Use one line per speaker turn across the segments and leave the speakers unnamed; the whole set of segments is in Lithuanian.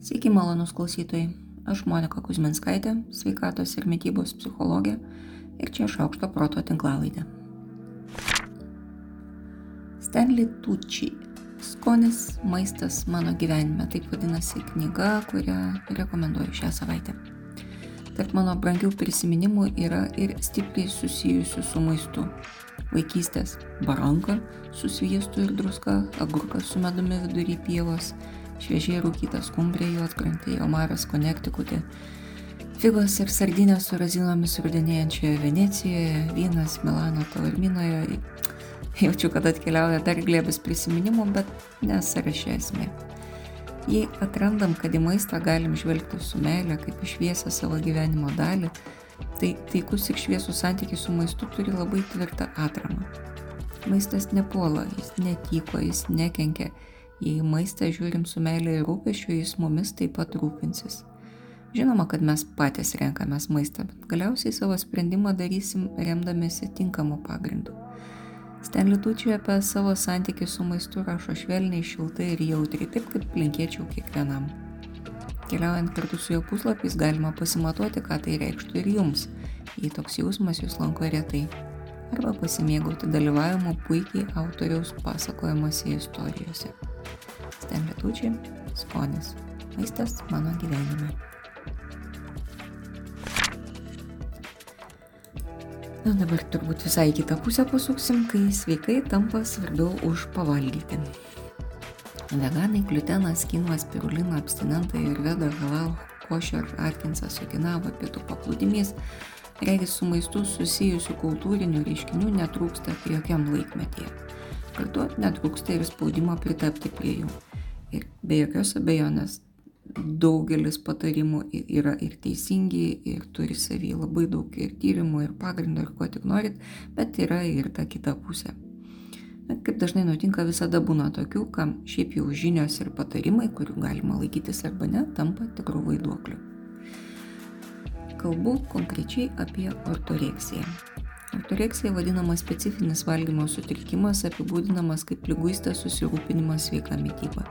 Sveiki, malonus klausytojai. Aš Monika Kuzminskaitė, sveikatos ir mytybos psichologė ir čia šaukšto proto tinklalaidė. Stanley Tucci. Skonis, maistas mano gyvenime. Taip vadinasi knyga, kurią rekomenduoju šią savaitę. Tarp mano brangių prisiminimų yra ir stipriai susijusių su maistu. Vaikystės baranka su sviestu ir druska, agurkas su medumi vidury pievos, šviežiai rūkytas skumbrė juodkrantė, omaras konektikutė, figos ir sardinės su razinomis rudenėjančioje Venecijoje, vynas Milano tavarminoje. Jaučiu, kad atkeliauja dar glėbis prisiminimų, bet nesarašė esmė. Jei atrandam, kad į maistą galim žvelgti su meilė, kaip išviesę savo gyvenimo dalį, tai taikus ir šviesų santykiai su maistu turi labai tvirtą atramą. Maistas nepuola, jis netyko, jis nekenkia, Jei maistą žiūrim su meilė ir rūpešiu, jis mumis taip pat rūpinsis. Žinoma, kad mes patys renkamės maistą, bet galiausiai savo sprendimą darysim remdamėsi tinkamu pagrindu. Stanley Tucci apie savo santykių su maistu rašo švelniai, šiltai ir jautriai, taip kaip linkėčiau kiekvienam. Keliaujant kartu su jo puslapiais galima pasimatuoti, ką tai reikštų ir jums, jei toks jausmas jūs lanko retai, arba pasimėgauti dalyvavimu puikiai autoriaus pasakojimuose istorijose. Tucci, skonis. Maistas mano gyvenime. Na dabar turbūt visai kitą pusę pasuksim, kai sveikai tampa svarbiau už pavalgyti. Veganai, gliutenas, kinuas, spirulina, abstinentai ir veda halal, košer, atkinsas, okinava, pietų paplūdimys, regis su maistu susijusių kultūrinių reiškinių netrūksta jokiam laikmetyje. Kartu netrūksta ir spaudimo pritapti prie jų. Ir be jokios abejonės daugelis patarimų yra ir teisingi, ir turi savį labai daug ir tyrimų, ir pagrindų, ir ko tik norit, bet yra ir ta kita pusė. Kaip dažnai nutinka, visada būna tokių, kam šiaip jau žinios ir patarimai, kurių galima laikytis arba ne, tampa tikrų vaiduoklių. Kalbu konkrečiai apie ortoreksiją. Ortoreksija vadinama specifinis valgymo sutrikimas, apibūdinamas kaip lyguistas susirūpinimas sveika mytyba.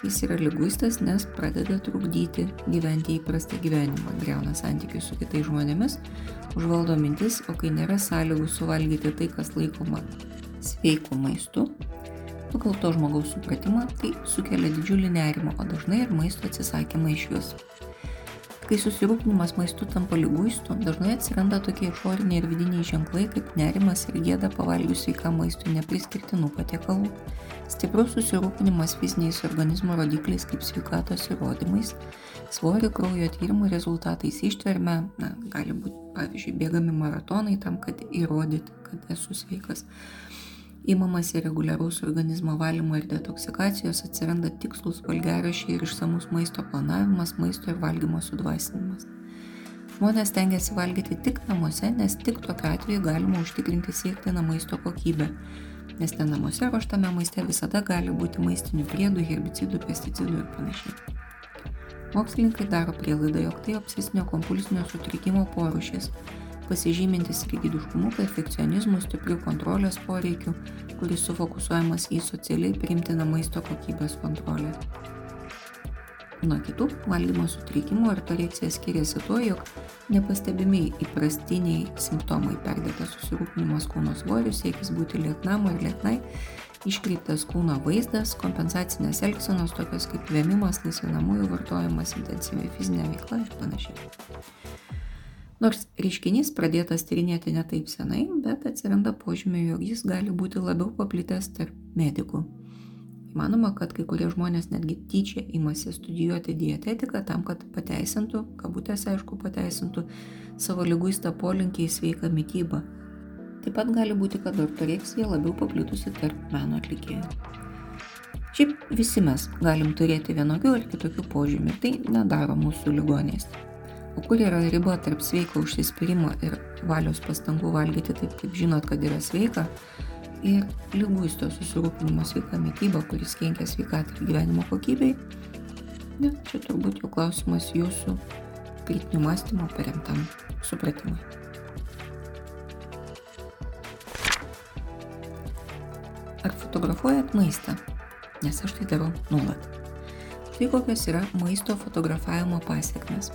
Jis yra lyguistas, nes pradeda trukdyti gyventi įprastą gyvenimą, greuna santykius su kitais žmonėmis, užvaldo mintis, o kai nėra sąlygų suvalgyti tai, kas laikoma sveiku maistu, pagal to žmogaus supratimą, tai sukelia didžiulį nerimą, o dažnai ir maisto atsisakymą iš vis. Kai susirūpinimas maistu tampa lyguistu, dažnai atsiranda tokie išoriniai ir vidiniai ženklai kaip nerimas ir gėda pavalgius sveikam maistui nepriskirtinų patiekalų, stiprus susirūpinimas fiziniais organizmo rodikliais kaip sveikatos įrodymais, svorio kraujo tyrimų rezultatais ištverme, na, gali būti, pavyzdžiui, bėgami maratonai tam, kad įrodyti, kad esu sveikas Įmamasi reguliaraus organizmo valymo ir detoksikacijos atsiranda tikslus valgiarašiai ir išsamus maisto planavimas, maisto ir valgymo sudvasinimas. Žmonės tengiasi valgyti tik namuose, nes tik tokiu atveju galima užtikrinti siektiną maisto kokybę, nes ten namuose ruoštame maiste visada gali būti maistinių priedų, herbicidų, pesticidų ir panašiai. Mokslininkai daro prielaidą, jog tai obsesinio kompulsinio sutrikimo porušis, pasižymintis rigidiškumu, perfekcionizmu, stipriu kontrolės poreikiu, kuris sufokusuojamas į socialiai priimtiną maisto kokybės kontrolę. Nuo kitų valgymo sutrikimų ortoreksija skiriasi tuo, jog nepastebimi įprastiniai simptomai perdėtas susirūpinimas kūno svoriu, siekis būti lieknam ar lieknai, iškreiptas kūno vaizdas, kompensacinės elgsenos tokios kaip vėmimas, laisvinamųjų vartojimas, intensyvi fizinė veikla ir panašiai. Nors reiškinys pradėtas tyrinėti ne taip senai, bet atsiranda požymė, jog jis gali būti labiau paplitęs tarp medikų. Įmanoma, kad kai kurie žmonės netgi tyčia imasi studijuoti dietetiką tam, kad pateisintų, kabutėse aišku, pateisintų savo lyguistą polinkį į sveiką mytybą. Taip pat gali būti, kad ortoreksija labiau paplitusi tarp meno atlikėjų. Šiaip visi mes galim turėti vienokių ar kitokių požymių ir tai nedaro mūsų ligonės. O kur yra riba tarp sveiko užsispyrimo ir valios pastangų valgyti taip, kaip žinot, kad yra sveika, ir lyguisto susirūpinimo sveika mytyba, kuris kenkia sveikatai ir gyvenimo kokybei? Ne, čia turbūt jau klausimas jūsų kritinių mąstymo paremtam supratimui. Ar fotografuojat maistą? Nes aš tai darau nuolat. Štai kokios yra maisto fotografavimo pasiekmes.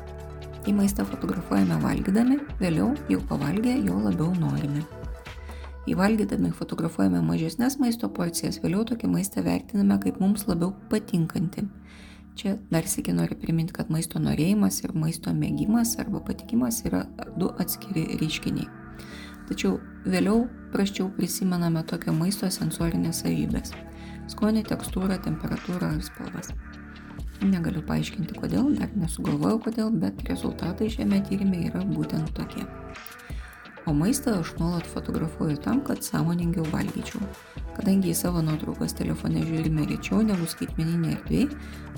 Į maistą fotografuojame valgydami, vėliau jau pavalgę jo labiau norime. Į valgydami fotografuojame mažesnės maisto porcijas, vėliau tokį maistą vertiname kaip mums labiau patinkantį. Čia dar sėki noriu priminti, kad maisto norėjimas ir maisto mėgimas arba patikimas yra du atskiri reiškiniai. Tačiau vėliau praščiau prisimename tokio maisto sensorinės savybės - skonį, tekstūrą, temperatūrą ar spalvas. Negaliu paaiškinti kodėl, dar nesugalvojau kodėl, bet rezultatai šiame tyrimė yra būtent tokie. O maistą aš nuolat fotografuoju tam, kad sąmoningiau valgyčiau. Kadangi į savo nuotraukas telefone žiūrime rečiau negu skaitmeninė erdvė,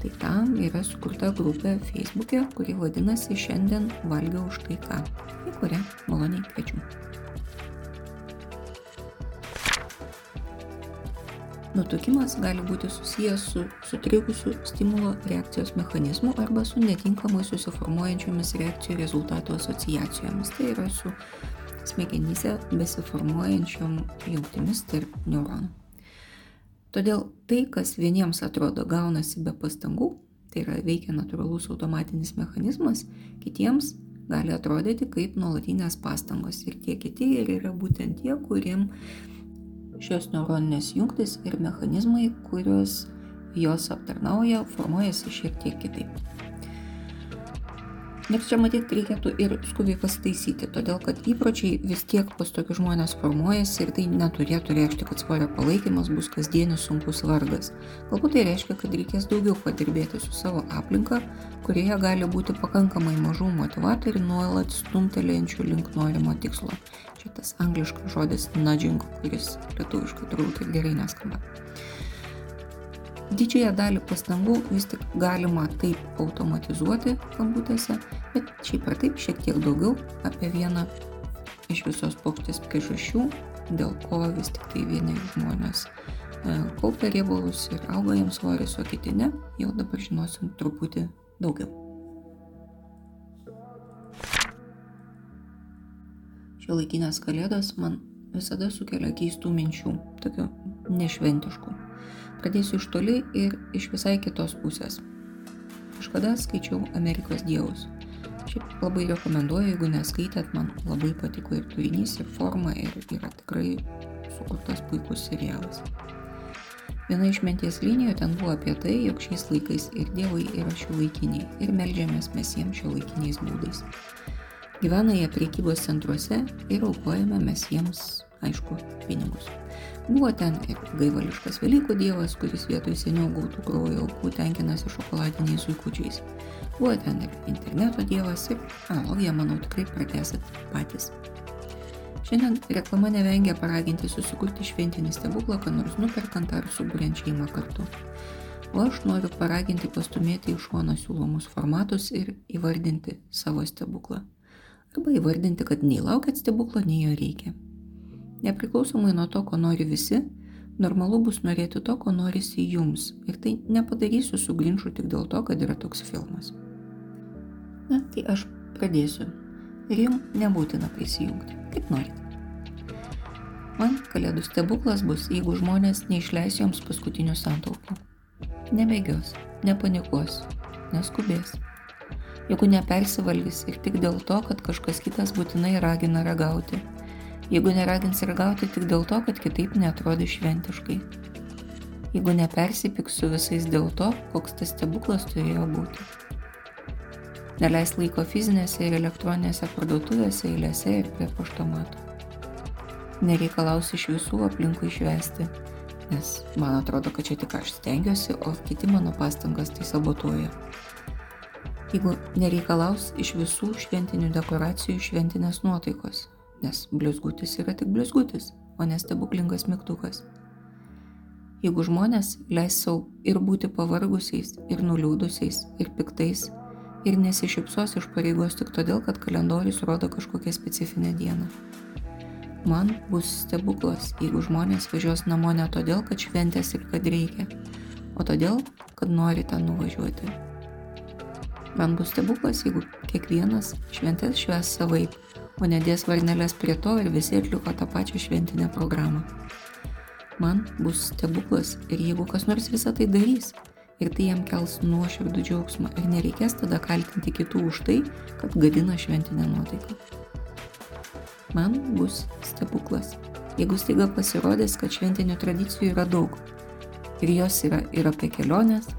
tai tam yra sukurta grupė Facebook'e, kuri vadinasi Šiandien valgiau už tai ką, į kurią maloniai kviečiu. Nutukimas gali būti susijęs su sutrikusiu stimulo reakcijos mechanizmu arba su netinkamai susiformuojančiomis reakcijų rezultatų asociacijomis. Tai yra su smegenyse besiformuojančiom jungtimis tarp neuronų. Todėl tai, kas vieniems atrodo gaunasi be pastangų, tai yra veikia natūralus automatinis mechanizmas, kitiems gali atrodyti kaip nuolatinės pastangos. Ir tie kiti ir yra būtent tie, kuriem Šios neuroninės jungtis ir mechanizmai, kuriuos jos aptarnauja, formuojasi šiek tiek kitaip. Nes čia matyti reikėtų ir skubiai pasitaisyti, todėl kad įpročiai vis tiek pas tokius žmonės formuojasi ir tai neturėtų reikšti, kad svorio palaikymas bus kasdienis sunkus vargas. Galbūt tai reiškia, kad reikės daugiau padirbėti su savo aplinka, kurioje gali būti pakankamai mažų motivatorių nuolat stumtelėjančių link norimo tikslo čia tas angliškas žodis nudging, kuris lietuviškai turbūt ir gerai neskamba. Didžiąją dalį pastangų vis tik galima taip automatizuoti kabutėse, bet šiaip ar taip šiek tiek daugiau apie vieną iš visos paukštės priežasčių, dėl ko vis tik tai vieni žmonės e, kaupia riebalus ir auga jiems svoris, o kiti ne, jau dabar žinosim truputį daugiau. Šiuolaikinės kalėdos man visada sukelia keistų minčių, tokių nešventiškų. Pradėsiu iš toli ir iš visai kitos pusės. Kažkada skaičiau Amerikos dievus. Šiaip labai rekomenduoju, jeigu neskaitėt, man labai patiko ir turinys, ir forma, ir yra tikrai sukurtas puikus serialas. Viena iš minties linijų ten buvo apie tai, jog šiais laikais ir dievai yra šiuolaikiniai ir melžiamės mes jiems šiuolaikiniais būdais. Gyvena jie priekybos centruose ir aukojame mes jiems, aišku, pinigus. Buvo ten ir gaivališkas Velykų dievas, kuris vietoj seniau gautų kraujo aukų tenkinasi šokoladiniais suikučiais. Buvo ten ir interneto dievas ir analogiją, manau, tikrai pratęsit patys. Šiandien reklama nevengia paraginti susikurti šventinį stebuklą, ką nors nuperkant ar suburiant šeimą kartu. O aš noriu paraginti pastumėti į šoną siūlomus formatus ir įvardinti savo stebuklą arba įvardinti, kad nei laukiat stebuklo, nei jo reikia. Nepriklausomai nuo to, ko nori visi, normalu bus norėti to, ko norisi jums. Ir tai nepadarysiu su glinšu tik dėl to, kad yra toks filmas. Na, tai aš pradėsiu. Ir jums nebūtina prisijungti, kaip norit. Man kalėdų stebuklas bus, jeigu žmonės neišleis joms paskutinių santaupų. Nebėgios, nepanikuos, neskubės jeigu nepersivalgys ir tik dėl to, kad kažkas kitas būtinai ragina ragauti. Jeigu neragins ragauti tik dėl to, kad kitaip netrodys šventiškai. Jeigu nepersipiks su visais dėl to, koks tas stebuklas turėjo būti. Neleis laiko fizinėse ir elektroninėse parduotuvėse, eilėse ir prie paštomatų. Nereikalaus iš visų aplinkui išvesti, nes man atrodo, kad čia tik aš stengiuosi, o kiti mano pastangas tai sabotuoja jeigu nereikalaus iš visų šventinių dekoracijų šventinės nuotaikos, nes blizgutis yra tik blizgutis, o ne stebuklingas mygtukas. Jeigu žmonės leis savo ir būti pavargusiais, ir nuliūdusiais, ir piktais, ir nesišypsos iš pareigos tik todėl, kad kalendorius rodo kažkokią specifinę dieną. Man bus stebuklas, jeigu žmonės važiuos namo ne todėl, kad šventės ir kad reikia, o todėl, kad nori ten nuvažiuoti. Man bus stebuklas, jeigu kiekvienas šventės šves savaip, o nedės varnelės prie to ir visi atliko tą pačią šventinę programą. Man bus stebuklas ir jeigu kas nors visą tai darys, ir tai jam kels nuoširdų džiaugsmą ir nereikės tada kaltinti kitų už tai, kad gadina šventinę nuotaiką. Man bus stebuklas, jeigu staiga pasirodys, kad šventinių tradicijų yra daug. Ir jos yra ir apie keliones,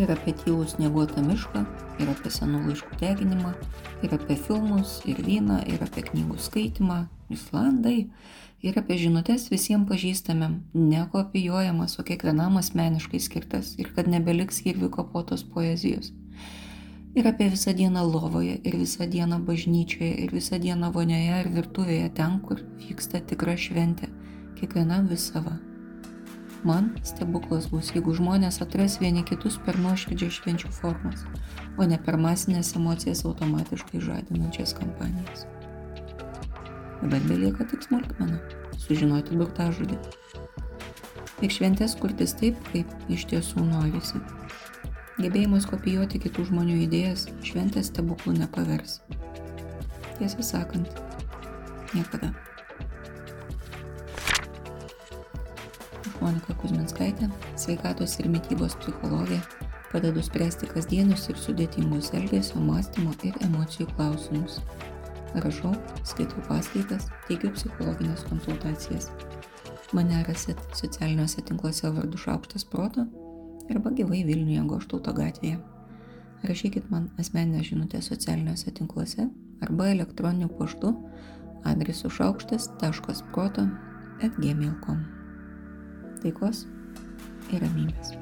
ir apie tylų snieguotą mišką, ir apie senų laiškų deginimą, ir apie filmus, ir vyną, ir apie knygų skaitimą, Islandai, ir apie žinutės visiems pažįstamėm, nekopijuojamas, o kiekvienam asmeniškai skirtas, ir kad nebeliks kirvių kapotos poezijos. Ir apie visą dieną lovoje, ir visą dieną bažnyčioje, ir visą dieną vonioje ir virtuvėje, ten, kur vyksta tikra šventė, kiekvienam vis sava. Man stebuklas bus, jeigu žmonės atras vieni kitus per nuoširdžią švenčių formas, o ne per masinės emocijas automatiškai žadinančias kampanijas. Dabar belieka tik smulkmena - sužinoti burtažodį. Ir šventės kurtis taip, kaip iš tiesų norisi. Gebėjimas kopijuoti kitų žmonių idėjas šventės stebuklų nepavers. Tiesą sakant, niekada. Monika Kuzminskaitė, sveikatos ir mytybos psichologė, padedu spręsti kasdienius ir sudėtingus elgesio, mąstymo ir emocijų klausimus. Rašau, skaitau paskaitas, teikiu psichologinės konsultacijas. Mane rasit socialiniuose tinkluose vardu Šaukštas Proto arba gyvai Vilniuje Goštauto gatvėje. Rašykit man asmeninę žinutę socialiniuose tinkluose arba elektroniniu paštu adresu šaukštas.proto atgmail.com nórdicos eran minas.